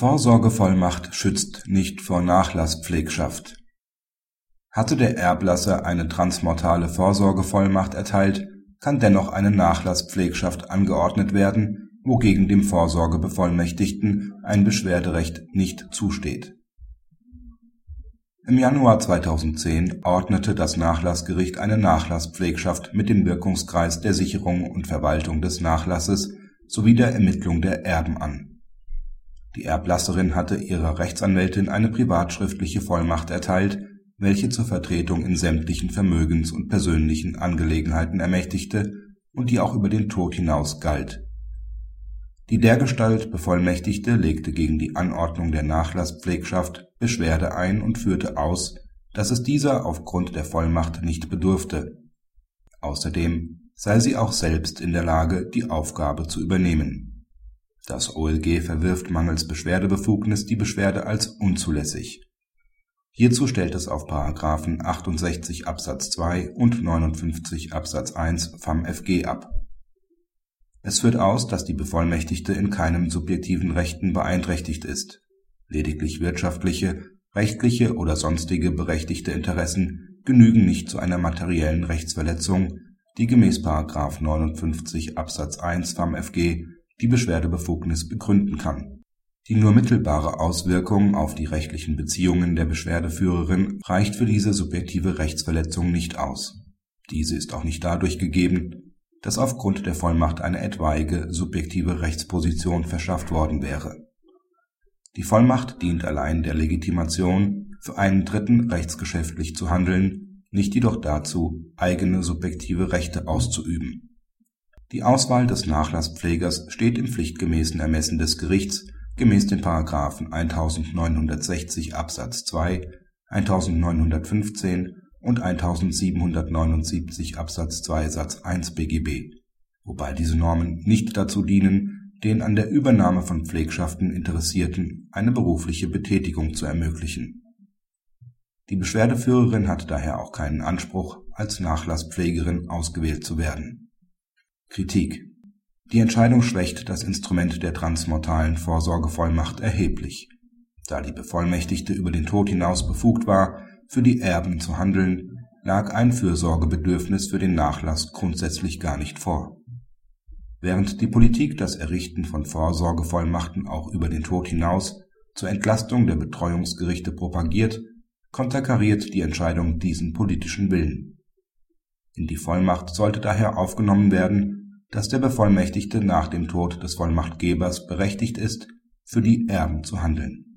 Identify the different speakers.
Speaker 1: Vorsorgevollmacht schützt nicht vor Nachlasspflegschaft. Hatte der Erblasser eine transmortale Vorsorgevollmacht erteilt, kann dennoch eine Nachlasspflegschaft angeordnet werden, wogegen dem Vorsorgebevollmächtigten ein Beschwerderecht nicht zusteht. Im Januar 2010 ordnete das Nachlassgericht eine Nachlasspflegschaft mit dem Wirkungskreis der Sicherung und Verwaltung des Nachlasses sowie der Ermittlung der Erben an die Erblasserin hatte ihrer Rechtsanwältin eine privatschriftliche Vollmacht erteilt, welche zur Vertretung in sämtlichen Vermögens und persönlichen Angelegenheiten ermächtigte und die auch über den Tod hinaus galt. Die dergestalt Bevollmächtigte legte gegen die Anordnung der Nachlasspflegschaft Beschwerde ein und führte aus, dass es dieser aufgrund der Vollmacht nicht bedurfte. Außerdem sei sie auch selbst in der Lage, die Aufgabe zu übernehmen das OLG verwirft mangels Beschwerdebefugnis die Beschwerde als unzulässig. Hierzu stellt es auf § 68 Absatz 2 und 59 Absatz 1 FamFG ab. Es führt aus, dass die Bevollmächtigte in keinem subjektiven Rechten beeinträchtigt ist. Lediglich wirtschaftliche, rechtliche oder sonstige berechtigte Interessen genügen nicht zu einer materiellen Rechtsverletzung, die gemäß § 59 Absatz 1 FamFG die Beschwerdebefugnis begründen kann. Die nur mittelbare Auswirkung auf die rechtlichen Beziehungen der Beschwerdeführerin reicht für diese subjektive Rechtsverletzung nicht aus. Diese ist auch nicht dadurch gegeben, dass aufgrund der Vollmacht eine etwaige subjektive Rechtsposition verschafft worden wäre. Die Vollmacht dient allein der Legitimation, für einen Dritten rechtsgeschäftlich zu handeln, nicht jedoch dazu, eigene subjektive Rechte auszuüben die Auswahl des Nachlasspflegers steht im pflichtgemäßen Ermessen des Gerichts gemäß den § 1960 Absatz 2, 1915 und 1779 Absatz 2 Satz 1 BGB, wobei diese Normen nicht dazu dienen, den an der Übernahme von Pflegschaften Interessierten eine berufliche Betätigung zu ermöglichen. Die Beschwerdeführerin hat daher auch keinen Anspruch, als Nachlasspflegerin ausgewählt zu werden Kritik Die Entscheidung schwächt das Instrument der transmortalen Vorsorgevollmacht erheblich. Da die Bevollmächtigte über den Tod hinaus befugt war, für die Erben zu handeln, lag ein Fürsorgebedürfnis für den Nachlass grundsätzlich gar nicht vor. Während die Politik das Errichten von Vorsorgevollmachten auch über den Tod hinaus zur Entlastung der Betreuungsgerichte propagiert, konterkariert die Entscheidung diesen politischen Willen. In die Vollmacht sollte daher aufgenommen werden dass der Bevollmächtigte nach dem Tod des Vollmachtgebers berechtigt ist, für die Erben zu handeln